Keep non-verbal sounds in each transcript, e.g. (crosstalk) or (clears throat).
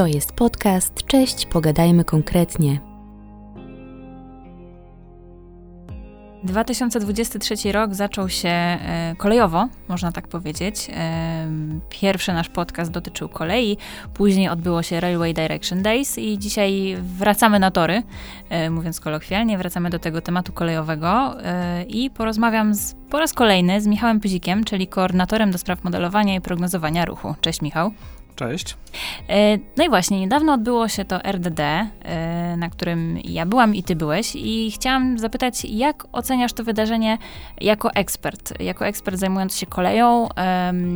To jest podcast. Cześć, pogadajmy konkretnie. 2023 rok zaczął się e, kolejowo, można tak powiedzieć. E, pierwszy nasz podcast dotyczył kolei, później odbyło się Railway Direction Days i dzisiaj wracamy na tory, e, mówiąc kolokwialnie, wracamy do tego tematu kolejowego i porozmawiam z, po raz kolejny z Michałem Pyzikiem, czyli koordynatorem do spraw modelowania i prognozowania ruchu. Cześć Michał. Cześć. E, no i właśnie, niedawno odbyło się to RDD, e, na którym ja byłam i ty byłeś i chciałam zapytać, jak oceniasz to wydarzenie jako ekspert, jako ekspert zajmujący się koleją,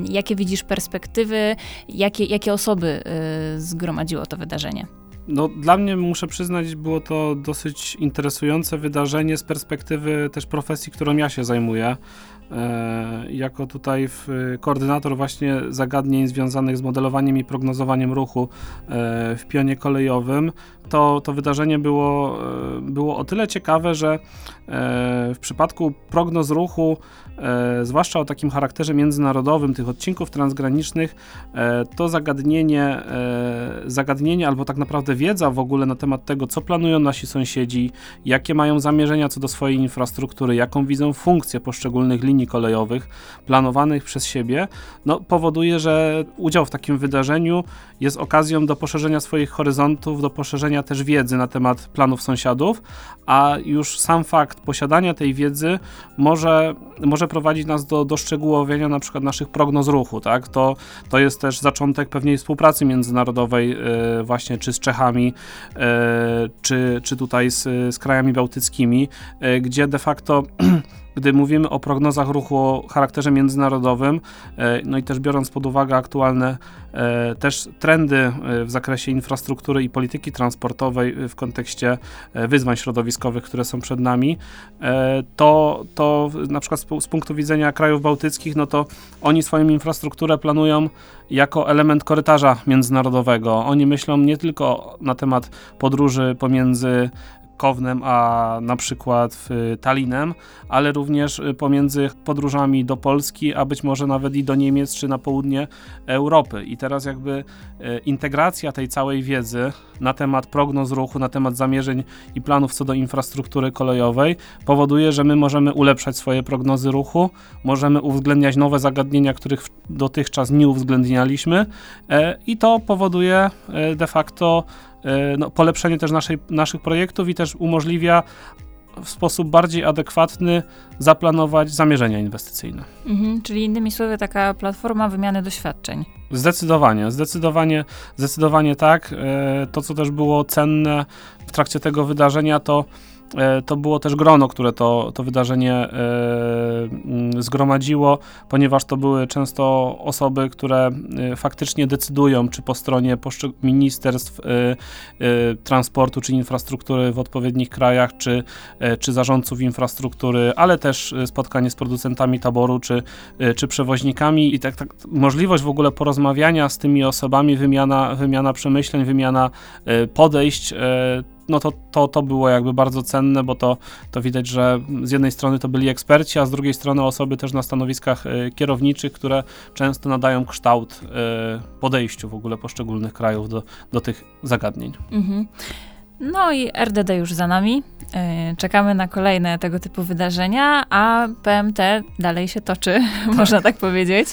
jakie widzisz perspektywy, jakie, jakie osoby e, zgromadziło to wydarzenie? No, dla mnie muszę przyznać, było to dosyć interesujące wydarzenie z perspektywy też profesji, którą ja się zajmuję. E, jako tutaj koordynator właśnie zagadnień związanych z modelowaniem i prognozowaniem ruchu e, w pionie kolejowym, to, to wydarzenie było, e, było o tyle ciekawe, że w przypadku prognoz ruchu, zwłaszcza o takim charakterze międzynarodowym, tych odcinków transgranicznych, to zagadnienie, zagadnienie albo tak naprawdę wiedza w ogóle na temat tego, co planują nasi sąsiedzi, jakie mają zamierzenia co do swojej infrastruktury, jaką widzą funkcję poszczególnych linii linii kolejowych planowanych przez siebie, no, powoduje, że udział w takim wydarzeniu jest okazją do poszerzenia swoich horyzontów, do poszerzenia też wiedzy na temat planów sąsiadów, a już sam fakt posiadania tej wiedzy może, może prowadzić nas do, do szczegółowienia na przykład naszych prognoz ruchu, tak? To, to jest też zaczątek pewnej współpracy międzynarodowej yy, właśnie czy z Czechami, yy, czy, czy tutaj z, z krajami bałtyckimi, yy, gdzie de facto (clears throat) gdy mówimy o prognozach ruchu o charakterze międzynarodowym, e, no i też biorąc pod uwagę aktualne e, też trendy e, w zakresie infrastruktury i polityki transportowej w kontekście wyzwań środowiskowych, które są przed nami, to, to na przykład z, punktu widzenia krajów bałtyckich, no to oni swoją infrastrukturę planują jako element korytarza międzynarodowego. Oni myślą nie tylko na temat podróży pomiędzy Kownem, a na przykład Talinem, ale również y, pomiędzy podróżami do Polski, a być może nawet i do Niemiec czy na południe Europy. I teraz jakby y, integracja tej całej wiedzy na temat prognoz ruchu, na temat zamierzeń i planów co do infrastruktury kolejowej powoduje, że my możemy ulepszać swoje prognozy ruchu, możemy uwzględniać nowe zagadnienia, których dotychczas nie uwzględnialiśmy e, i to powoduje e, de facto no, polepszenie też naszej, naszych projektów i też umożliwia w sposób bardziej adekwatny zaplanować zamierzenia inwestycyjne. Mhm, czyli innymi słowy taka platforma wymiany doświadczeń. Zdecydowanie, zdecydowanie, zdecydowanie tak. E, to, co też było cenne w trakcie tego wydarzenia, to E, to było też grono, które to, to wydarzenie e, mm, zgromadziło, ponieważ to były często osoby, które e, faktycznie decydują, czy po stronie ministerstw transportu czy infrastruktury w odpowiednich krajach, czy, czy zarządców infrastruktury, ale też spotkanie z producentami taboru, czy, czy przewoźnikami. I tak, tak możliwość w ogóle porozmawiania z tymi osobami, wymiana, wymiana przemyśleń, wymiana podejść, no to, to, to było jakby bardzo cenne, bo to, to widać, że z jednej strony to byli eksperci, a z drugiej strony osoby też na stanowiskach y, kierowniczych, które często nadają kształt y, podejściu w ogóle poszczególnych krajów do, do tych zagadnień. Mhm. No i RDD już za nami. E, czekamy na kolejne tego typu wydarzenia, a PMT dalej się toczy, tak. (laughs) można tak powiedzieć.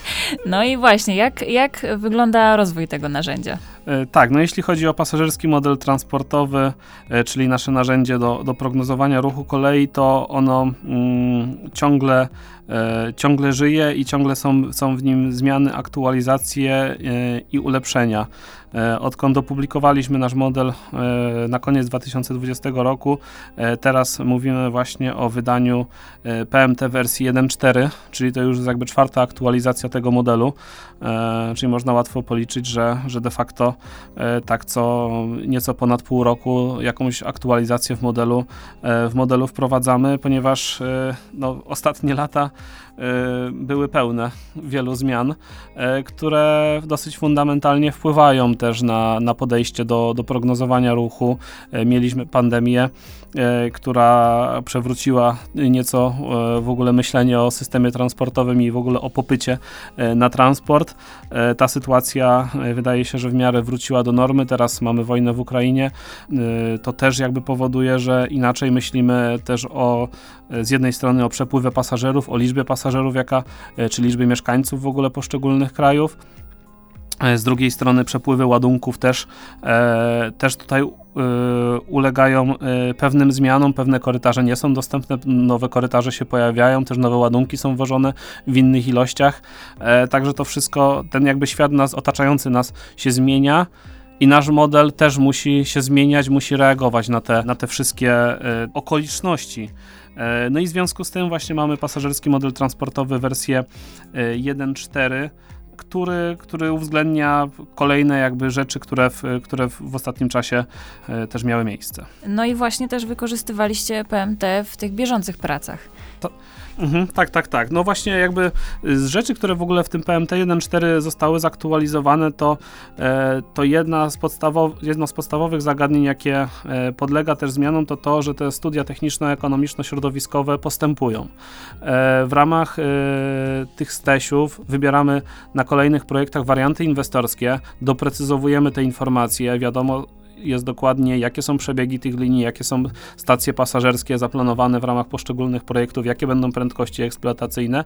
No i właśnie, jak, jak wygląda rozwój tego narzędzia? E, tak, no jeśli chodzi o pasażerski model transportowy, e, czyli nasze narzędzie do, do prognozowania ruchu kolei, to ono mm, ciągle, e, ciągle żyje i ciągle są, są w nim zmiany, aktualizacje e, i ulepszenia. E, odkąd opublikowaliśmy nasz model e, na koniec 2020 roku, teraz mówimy właśnie o wydaniu PMT wersji 1.4, czyli to już jest jakby czwarta aktualizacja tego modelu, czyli można łatwo policzyć, że, że de facto E, tak co nieco ponad pół roku jakąś aktualizację w modelu, e, w modelu wprowadzamy, ponieważ e, no, ostatnie lata były pełne wielu zmian, które dosyć fundamentalnie wpływają też na, na podejście do, do prognozowania ruchu. Mieliśmy pandemię, która przewróciła nieco w ogóle myślenie o systemie transportowym i w ogóle o popycie na transport. Ta sytuacja wydaje się, że w miarę wróciła do normy. Teraz mamy wojnę w Ukrainie. To też jakby powoduje, że inaczej myślimy też o z jednej strony o przepływie pasażerów, o liczbie pasażerów, jaka, e, czy liczbie mieszkańców w ogóle poszczególnych krajów. E, z drugiej strony przepływy ładunków też, e, też tutaj ulegają pewnym zmianom, pewne korytarze nie są dostępne, nowe korytarze się pojawiają, też nowe ładunki są wożone w innych ilościach, także to wszystko, ten jakby świat nas otaczający nas się zmienia i nasz model też musi się zmieniać, musi reagować na te, na te wszystkie y, okoliczności. E, no i w związku z tym właśnie mamy pasażerski model transportowy wersję 1.4 który, który uwzględnia kolejne jakby rzeczy, które w, które w ostatnim czasie e, też miały miejsce. No i właśnie też wykorzystywaliście PMT w tych bieżących pracach. To, Mhm, tak, tak, tak. No właśnie jakby z rzeczy, które w ogóle w tym PMT 1.4 zostały zaktualizowane, to, e, to jedna z jedno z podstawowych zagadnień, jakie e, podlega też zmianom, to to, że te studia techniczno-ekonomiczno-środowiskowe postępują. E, w ramach tych stesiów wybieramy na kolejnych projektach warianty inwestorskie, doprecyzowujemy te informacje, wiadomo jest dokładnie, jakie są przebiegi tych linii, jakie są stacje pasażerskie zaplanowane w ramach poszczególnych projektów, jakie będą prędkości eksploatacyjne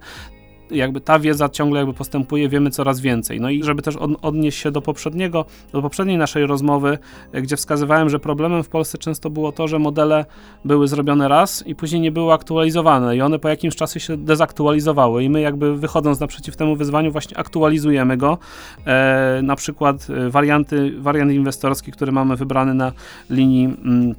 jakby ta wiedza ciągle jakby postępuje, wiemy coraz więcej. No i żeby też od, odnieść się do poprzedniego, do poprzedniej naszej rozmowy, e, gdzie wskazywałem, że problemem w Polsce często było to, że modele były zrobione raz i później nie były aktualizowane i one po jakimś czasie się dezaktualizowały i my jakby wychodząc naprzeciw temu wyzwaniu właśnie aktualizujemy go. E, na przykład e, warianty, wariant inwestorski, który mamy wybrany na linii mm,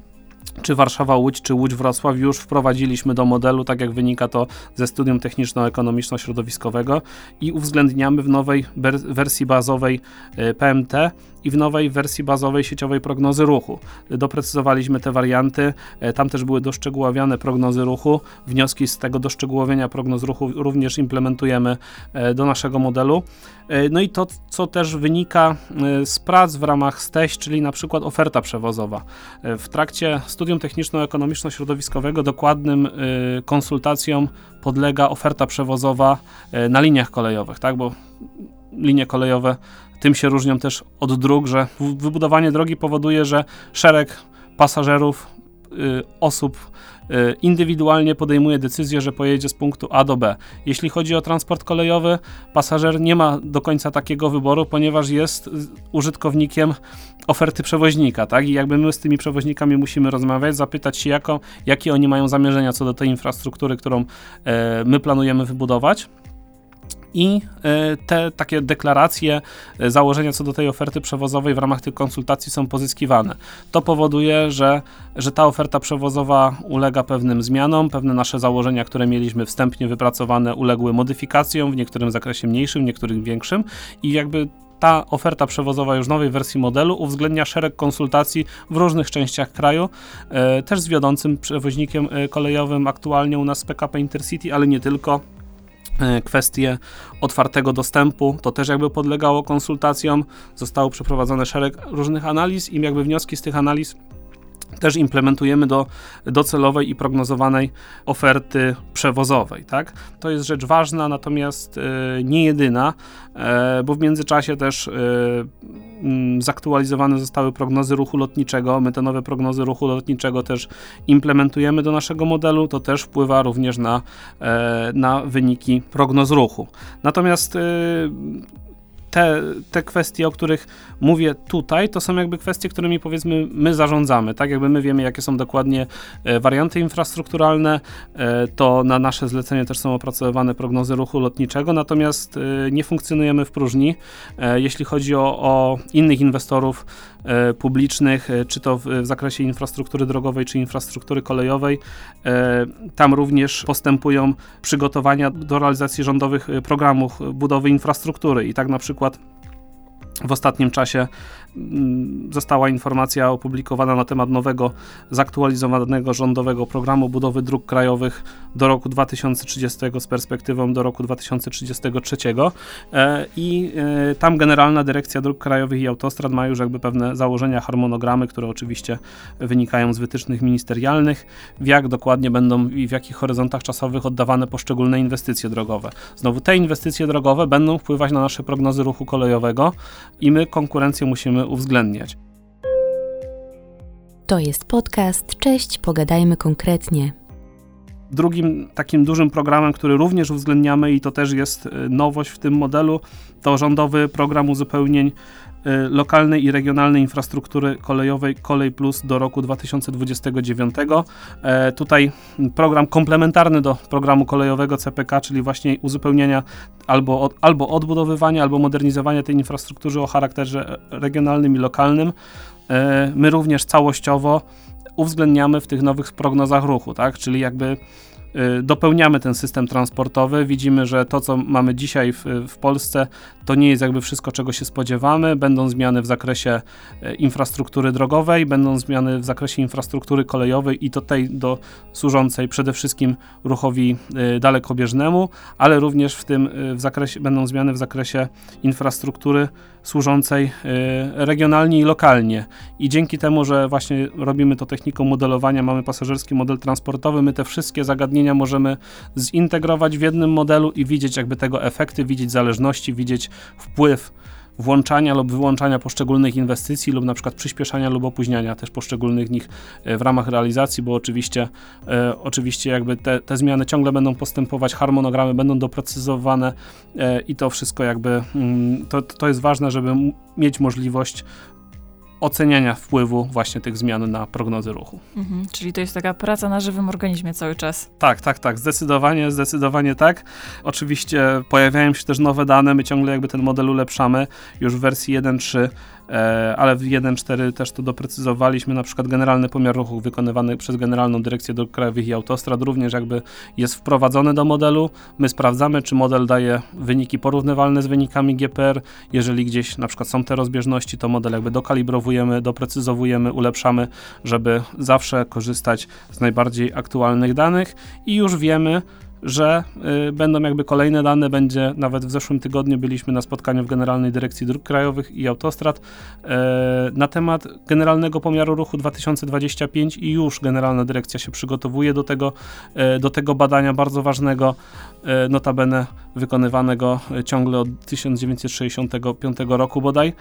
czy Warszawa-Łódź, czy Łódź-Wrocław już wprowadziliśmy do modelu, tak jak wynika to ze studium techniczno-ekonomiczno-środowiskowego i uwzględniamy w nowej wersji bazowej e, PMT i w nowej wersji bazowej sieciowej prognozy ruchu. Doprecyzowaliśmy te warianty, e, tam też były doszczegółowiane prognozy ruchu. Wnioski z tego doszczegółowienia prognoz ruchu również implementujemy e, do naszego modelu. No i to, co też wynika z prac w ramach STEŚ, czyli na przykład oferta przewozowa. W trakcie studium techniczno-ekonomiczno-środowiskowego dokładnym konsultacjom podlega oferta przewozowa na liniach kolejowych, tak, bo linie kolejowe tym się różnią też od dróg, że wybudowanie drogi powoduje, że szereg pasażerów, y, osób y, indywidualnie podejmuje decyzję, że pojedzie z punktu A do B. Jeśli chodzi o transport kolejowy, pasażer nie ma do końca takiego wyboru, ponieważ jest użytkownikiem oferty przewoźnika, tak? I jakby my z tymi przewoźnikami musimy rozmawiać, zapytać się, jako, jakie oni mają zamierzenia co do tej infrastruktury, którą e, my planujemy wybudować i e, te takie deklaracje, e, założenia co do tej oferty przewozowej w ramach tych konsultacji są pozyskiwane. To powoduje, że, że ta oferta przewozowa ulega pewnym zmianom, pewne nasze założenia, które mieliśmy wstępnie wypracowane, uległy modyfikacjom, w niektórym zakresie mniejszym, w niektórym większym. I jakby ta oferta przewozowa już nowej wersji modelu uwzględnia szereg konsultacji w różnych częściach kraju, e, też z wiodącym przewoźnikiem kolejowym aktualnie u nas PKP Intercity, ale nie tylko kwestie otwartego dostępu, to też jakby podlegało konsultacjom, zostało przeprowadzone szereg różnych analiz. I jakby wnioski z tych analiz też implementujemy do docelowej i prognozowanej oferty przewozowej. Tak? To jest rzecz ważna, natomiast e, nie jedyna, e, bo w międzyczasie też Mm, zaktualizowane zostały prognozy ruchu lotniczego. My te nowe prognozy ruchu lotniczego też implementujemy do naszego modelu. To też wpływa również na, e, na wyniki prognoz ruchu. Natomiast te, te kwestie, o których mówię tutaj, to są jakby kwestie, którymi powiedzmy my zarządzamy, tak jakby my wiemy, jakie są dokładnie e, warianty infrastrukturalne, e, to na nasze zlecenie też są opracowywane prognozy ruchu lotniczego, natomiast e, nie funkcjonujemy w próżni. Jeśli chodzi o, o innych inwestorów publicznych, czy to w, w zakresie infrastruktury drogowej, czy infrastruktury kolejowej, tam również postępują przygotowania do realizacji rządowych programów budowy infrastruktury i tak na przykład w ostatnim czasie została informacja opublikowana na temat nowego, zaktualizowanego rządowego programu budowy dróg krajowych do roku 2030 z perspektywą do roku 2033 e, i e, tam Generalna Dyrekcja Dróg Krajowych i Autostrad ma już jakby pewne założenia, harmonogramy, które oczywiście wynikają z wytycznych ministerialnych, w jak dokładnie będą i w jakich horyzontach czasowych oddawane poszczególne inwestycje drogowe. Znowu te inwestycje drogowe będą wpływać na nasze prognozy ruchu kolejowego i my konkurencję musimy uwzględniać. To jest podcast. Cześć, pogadajmy konkretnie. Drugim takim dużym programem, który również uwzględniamy i to też jest y, nowość w tym modelu, to rządowy program uzupełnień lokalnej i regionalnej infrastruktury kolejowej Kolej Plus do roku 2029. E, tutaj program komplementarny do programu kolejowego CPK, czyli właśnie uzupełnienia albo, od, albo odbudowywania, albo modernizowania tej infrastruktury o charakterze regionalnym i lokalnym. E, my również całościowo uwzględniamy w tych nowych prognozach ruchu, tak? czyli jakby Y, dopełniamy ten system transportowy. Widzimy, że to, co mamy dzisiaj w, w, Polsce, to nie jest jakby wszystko, czego się spodziewamy. Będą zmiany w zakresie y, infrastruktury drogowej, będą zmiany w zakresie infrastruktury kolejowej i to tej do, służącej przede wszystkim ruchowi y, dalekobieżnemu, ale również w tym w zakresie, będą zmiany w zakresie infrastruktury służącej regionalnie i lokalnie. I dzięki temu, że właśnie robimy to techniką modelowania, mamy pasażerski model transportowy, my te wszystkie zagadnienia możemy zintegrować w jednym modelu i widzieć jakby tego efekty, widzieć zależności, widzieć wpływ włączania lub wyłączania poszczególnych inwestycji lub na przykład przyspieszania lub opóźniania też poszczególnych nich e, w ramach realizacji, bo oczywiście, e, oczywiście jakby te, te zmiany ciągle będą postępować, harmonogramy będą doprecyzowane e, i to wszystko jakby mm, to, to jest ważne, żeby mieć możliwość oceniania wpływu właśnie tych zmian na prognozy ruchu. Mhm, czyli to jest taka praca na żywym organizmie cały czas. Tak, tak, tak, zdecydowanie, zdecydowanie tak. Oczywiście pojawiają się też nowe dane, my ciągle jakby ten model ulepszamy. Już w wersji 1.3 E, ale w 1.4 też to doprecyzowaliśmy, na przykład generalny pomiar ruchu wykonywany przez Generalną Dyrekcję Dróg Krajowych i Autostrad również jakby jest wprowadzony do modelu. My sprawdzamy, czy model daje wyniki porównywalne z wynikami GPR. Jeżeli gdzieś na przykład są te rozbieżności, to model jakby dokalibrowujemy, doprecyzowujemy, ulepszamy, żeby zawsze korzystać z najbardziej aktualnych danych i już wiemy, że y, będą jakby kolejne dane, będzie nawet w zeszłym tygodniu byliśmy na spotkaniu w Generalnej Dyrekcji Dróg Krajowych i Autostrad y, na temat generalnego pomiaru ruchu 2025 i już Generalna Dyrekcja się przygotowuje do tego, y, do tego badania bardzo ważnego, y, notabene wykonywanego ciągle od 1965 roku bodaj. Y,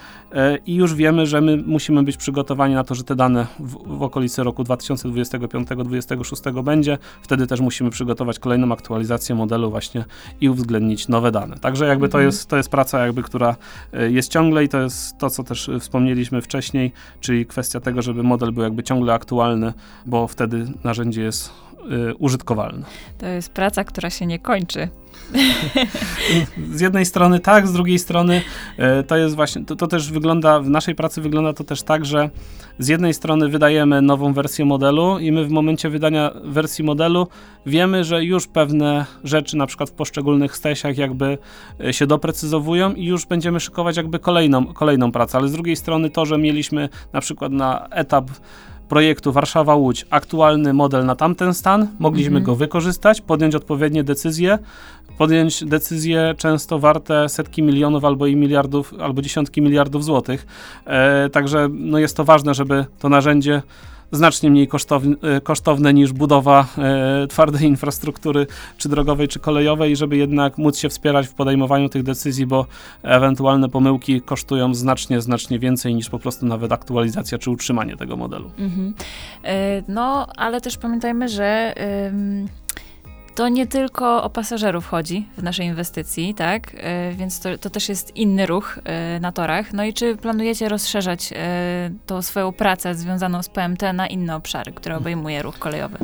i już wiemy, że my musimy być przygotowani na to, że te dane w, w okolicy roku 2025-2026 będzie, wtedy też musimy przygotować kolejną aktualizację aktualizację modelu właśnie i uwzględnić nowe dane. Także jakby to, mhm. jest, to jest praca jakby, która e, jest ciągle i to jest to, co też wspomnieliśmy wcześniej, czyli kwestia tego, żeby model był jakby ciągle aktualny, bo wtedy narzędzie jest y, użytkowalne. To jest praca, która się nie kończy. Z jednej strony tak, z drugiej strony y, to jest właśnie, to, to, też wygląda, w naszej pracy wygląda to też tak, że z jednej strony wydajemy nową wersję modelu i my w momencie wydania wersji modelu wiemy, że już pewne rzeczy na przykład w poszczególnych stesiach jakby y, się doprecyzowują i już będziemy szykować jakby kolejną, kolejną pracę, ale z drugiej strony to, że mieliśmy na przykład na etap projektu Warszawa-Łódź aktualny model na tamten stan, mogliśmy mhm. go wykorzystać, podjąć odpowiednie decyzje, podjąć decyzje często warte setki milionów albo i miliardów, albo dziesiątki miliardów złotych. E, także no jest to ważne, żeby to narzędzie znacznie mniej kosztowne, kosztowne niż budowa e, twardej infrastruktury, czy drogowej, czy kolejowej, żeby jednak móc się wspierać w podejmowaniu tych decyzji, bo ewentualne pomyłki kosztują znacznie, znacznie więcej niż po prostu nawet aktualizacja czy utrzymanie tego modelu. Mhm. E, no, ale też pamiętajmy, że to nie tylko o pasażerów chodzi w naszej inwestycji, tak? E, więc to, to, też jest inny ruch e, na torach. No i czy planujecie rozszerzać e, tą swoją pracę związaną z PMT na inne obszary, które obejmuje ruch kolejowy?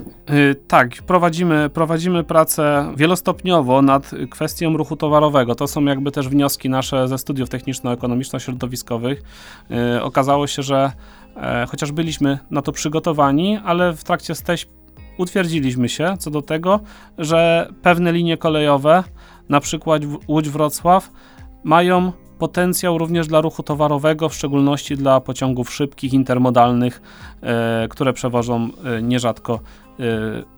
Tak, prowadzimy, prowadzimy pracę wielostopniowo nad kwestią ruchu towarowego. To są jakby też wnioski nasze ze studiów techniczno-ekonomiczno-środowiskowych. Okazało się, że chociaż byliśmy na to przygotowani, ale w trakcie steś utwierdziliśmy się co do tego, że pewne linie kolejowe, na przykład Łódź-Wrocław, mają potencjał również dla ruchu towarowego, w szczególności dla pociągów szybkich, intermodalnych, e, które przewożą e, nierzadko e,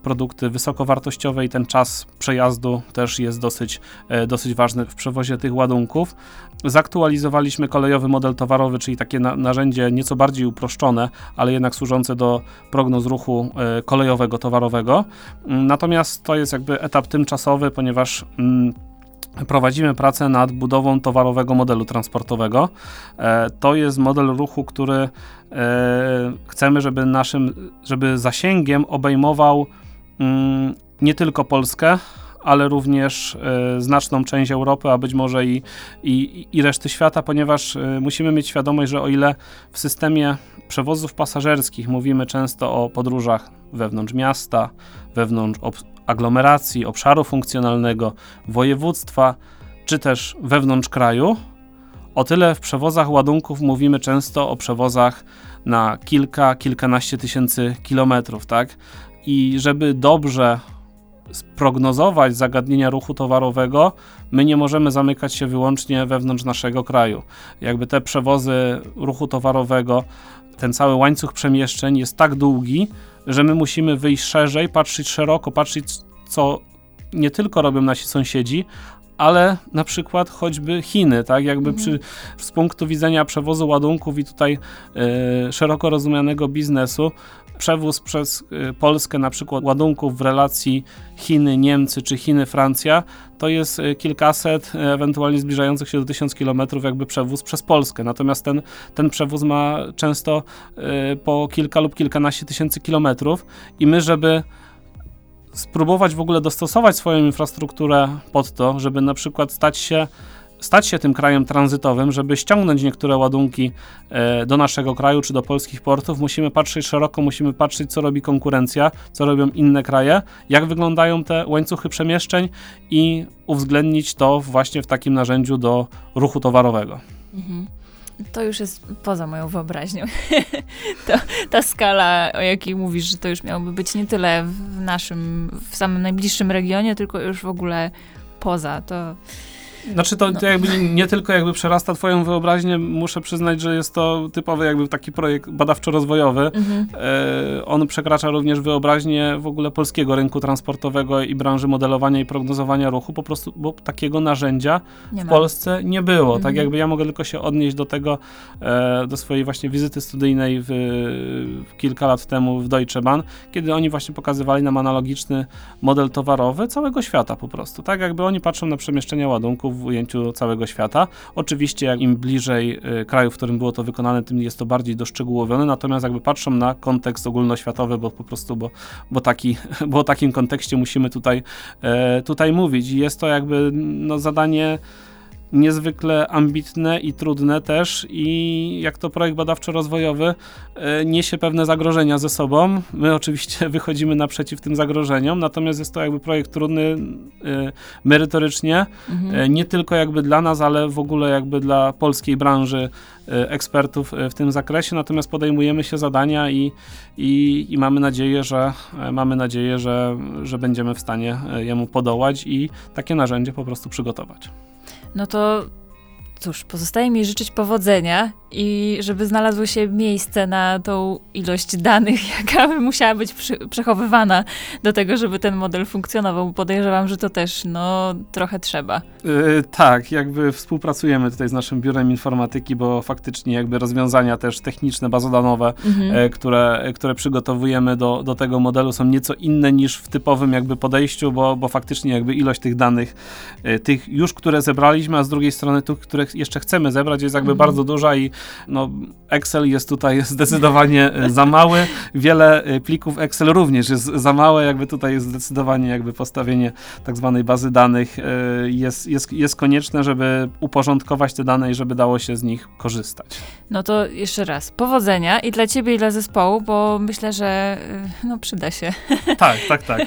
produkty wysokowartościowe i ten czas przejazdu też jest dosyć, dosyć ważny w przewozie tych ładunków. Zaktualizowaliśmy kolejowy model towarowy, czyli takie na, narzędzie nieco bardziej uproszczone, ale jednak służące do prognoz ruchu kolejowego, towarowego. Natomiast to jest jakby etap tymczasowy, ponieważ mm, prowadzimy pracę nad budową towarowego modelu transportowego. E, to jest model ruchu, który e, chcemy, żeby naszym, żeby zasięgiem obejmował mm, nie tylko Polskę, ale również e, znaczną część Europy, a być może i, i, i reszty świata, ponieważ musimy mieć świadomość, że o ile w systemie przewozów pasażerskich mówimy często o podróżach wewnątrz miasta, wewnątrz aglomeracji, obszaru funkcjonalnego, województwa czy też wewnątrz kraju. O tyle w przewozach ładunków mówimy często o przewozach na kilka, kilkanaście tysięcy kilometrów, tak? I żeby dobrze sprognozować zagadnienia ruchu towarowego, my nie możemy zamykać się wyłącznie wewnątrz naszego kraju. Jakby te przewozy ruchu towarowego, ten cały łańcuch przemieszczeń jest tak długi, że my musimy wyjść szerzej, patrzeć szeroko, patrzeć co nie tylko robią nasi sąsiedzi, ale na przykład choćby Chiny, tak, jakby mhm. przy, z punktu widzenia przewozu ładunków i tutaj y, szeroko rozumianego biznesu, przewóz przez y, Polskę na przykład ładunków w relacji Chiny-Niemcy czy Chiny-Francja, to jest y, kilkaset, ewentualnie zbliżających się do tysiąc kilometrów jakby przewóz przez Polskę. Natomiast ten, ten przewóz ma często po kilka lub kilkanaście tysięcy kilometrów i my, żeby spróbować w ogóle dostosować swoją infrastrukturę pod to, żeby na przykład stać się stać się tym krajem tranzytowym, żeby ściągnąć niektóre ładunki e, do naszego kraju czy do polskich portów, musimy patrzeć szeroko, musimy patrzeć, co robi konkurencja, co robią inne kraje, jak wyglądają te łańcuchy przemieszczeń i uwzględnić to właśnie w takim narzędziu do ruchu towarowego. Mhm. To już jest poza moją wyobraźnią. (laughs) to, ta skala, o jakiej mówisz, że to już miałoby być nie tyle w naszym, w samym najbliższym regionie, tylko już w ogóle poza. To znaczy to, no. to jakby nie tylko jakby przerasta twoją wyobraźnię, muszę przyznać, że jest to typowy jakby taki projekt badawczo-rozwojowy. Mhm. E, on przekracza również wyobraźnię w ogóle polskiego rynku transportowego i branży modelowania i prognozowania ruchu, po prostu, bo takiego narzędzia nie w ma. Polsce nie było. Tak mhm. Tak jakby ja mogę tylko się odnieść do tego, e, do swojej właśnie wizyty studyjnej w, w kilka lat temu w Deutsche Bahn, kiedy oni właśnie pokazywali nam analogiczny model towarowy całego świata po prostu. Tak jakby oni patrzą na przemieszczenia ładunków w ujęciu całego świata. Oczywiście im bliżej y, kraju, w którym było to wykonane, tym jest to bardziej doszczegółowione, natomiast jakby patrzą na kontekst ogólnoświatowy, bo po prostu, bo, bo, taki, (laughs) bo o takim kontekście musimy tutaj, e, tutaj mówić. I jest to jakby no, zadanie niezwykle ambitne i trudne też i jak to projekt badawczo-rozwojowy e, niesie pewne zagrożenia ze sobą. My oczywiście (laughs) wychodzimy naprzeciw tym zagrożeniom, natomiast jest to jakby projekt trudny e, merytorycznie, mhm. E, nie tylko jakby dla nas, ale w ogóle jakby dla polskiej branży ekspertów w tym zakresie, natomiast podejmujemy się zadania i, i, i mamy nadzieję, że mamy nadzieję, że, że będziemy w stanie jemu podołać i takie narzędzie po prostu przygotować no to cóż, pozostaje mi życzyć powodzenia i żeby znalazło się miejsce na tą ilość danych, (laughs) jaka by musiała być przechowywana do tego, żeby ten model funkcjonował. Podejrzewam, że to też no, trochę trzeba. Yy, tak, jakby współpracujemy tutaj z naszym biurem informatyki, bo faktycznie jakby rozwiązania też techniczne, bazodanowe, mhm. e, które, które przygotowujemy do, do tego modelu są nieco inne niż w typowym jakby podejściu, bo, bo faktycznie jakby ilość tych danych, e, tych już, które zebraliśmy, a z drugiej strony tych, które jeszcze chcemy zebrać jest jakby mhm. bardzo duża i no, Excel jest tutaj (laughs) zdecydowanie e, za mały. Wiele e, plików Excel również jest za małe, jakby tutaj jest zdecydowanie jakby postawienie tak zwanej bazy danych e, jest, jest, jest konieczne, żeby uporządkować te dane i żeby dało się z nich korzystać. No to jeszcze raz, powodzenia i dla ciebie i dla zespołu, bo myślę, że no przyda się. (laughs) Tak, tak, tak.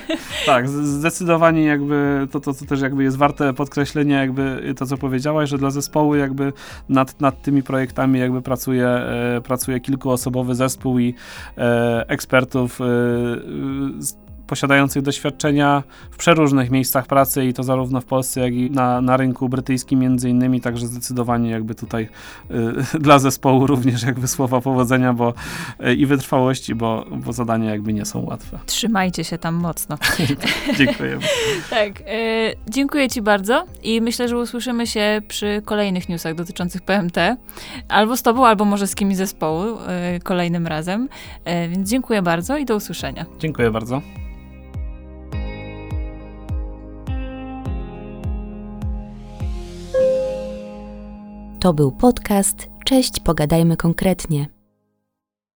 Tak, zdecydowanie jakby to, to, to też jakby jest warte podkreślenia, jakby to, co powiedziałaś, że dla zespołu jakby nad, nad tymi projektami jakby pracuje, e, pracuje kilkuosobowy zespół i e, ekspertów e, posiadających doświadczenia w przeróżnych miejscach pracy i to zarówno w Polsce, jak i na, na rynku brytyjskim między innymi, także zdecydowanie jakby tutaj y, (laughs) dla zespołu również jakby słowa powodzenia bo, y, i wytrwałości, bo, bo zadania jakby nie są łatwe. Trzymajcie się tam mocno. (laughs) Dziękuję. (laughs) tak, y, dziękuję ci bardzo i myślę, że usłyszymy się przy kolejnych newsach dotyczących PMT, albo z tobą, albo może z kimś zespołu y, kolejnym razem, y, więc dziękuję bardzo i do usłyszenia. Dziękuję bardzo. To był podcast Cześć, pogadajmy konkretnie.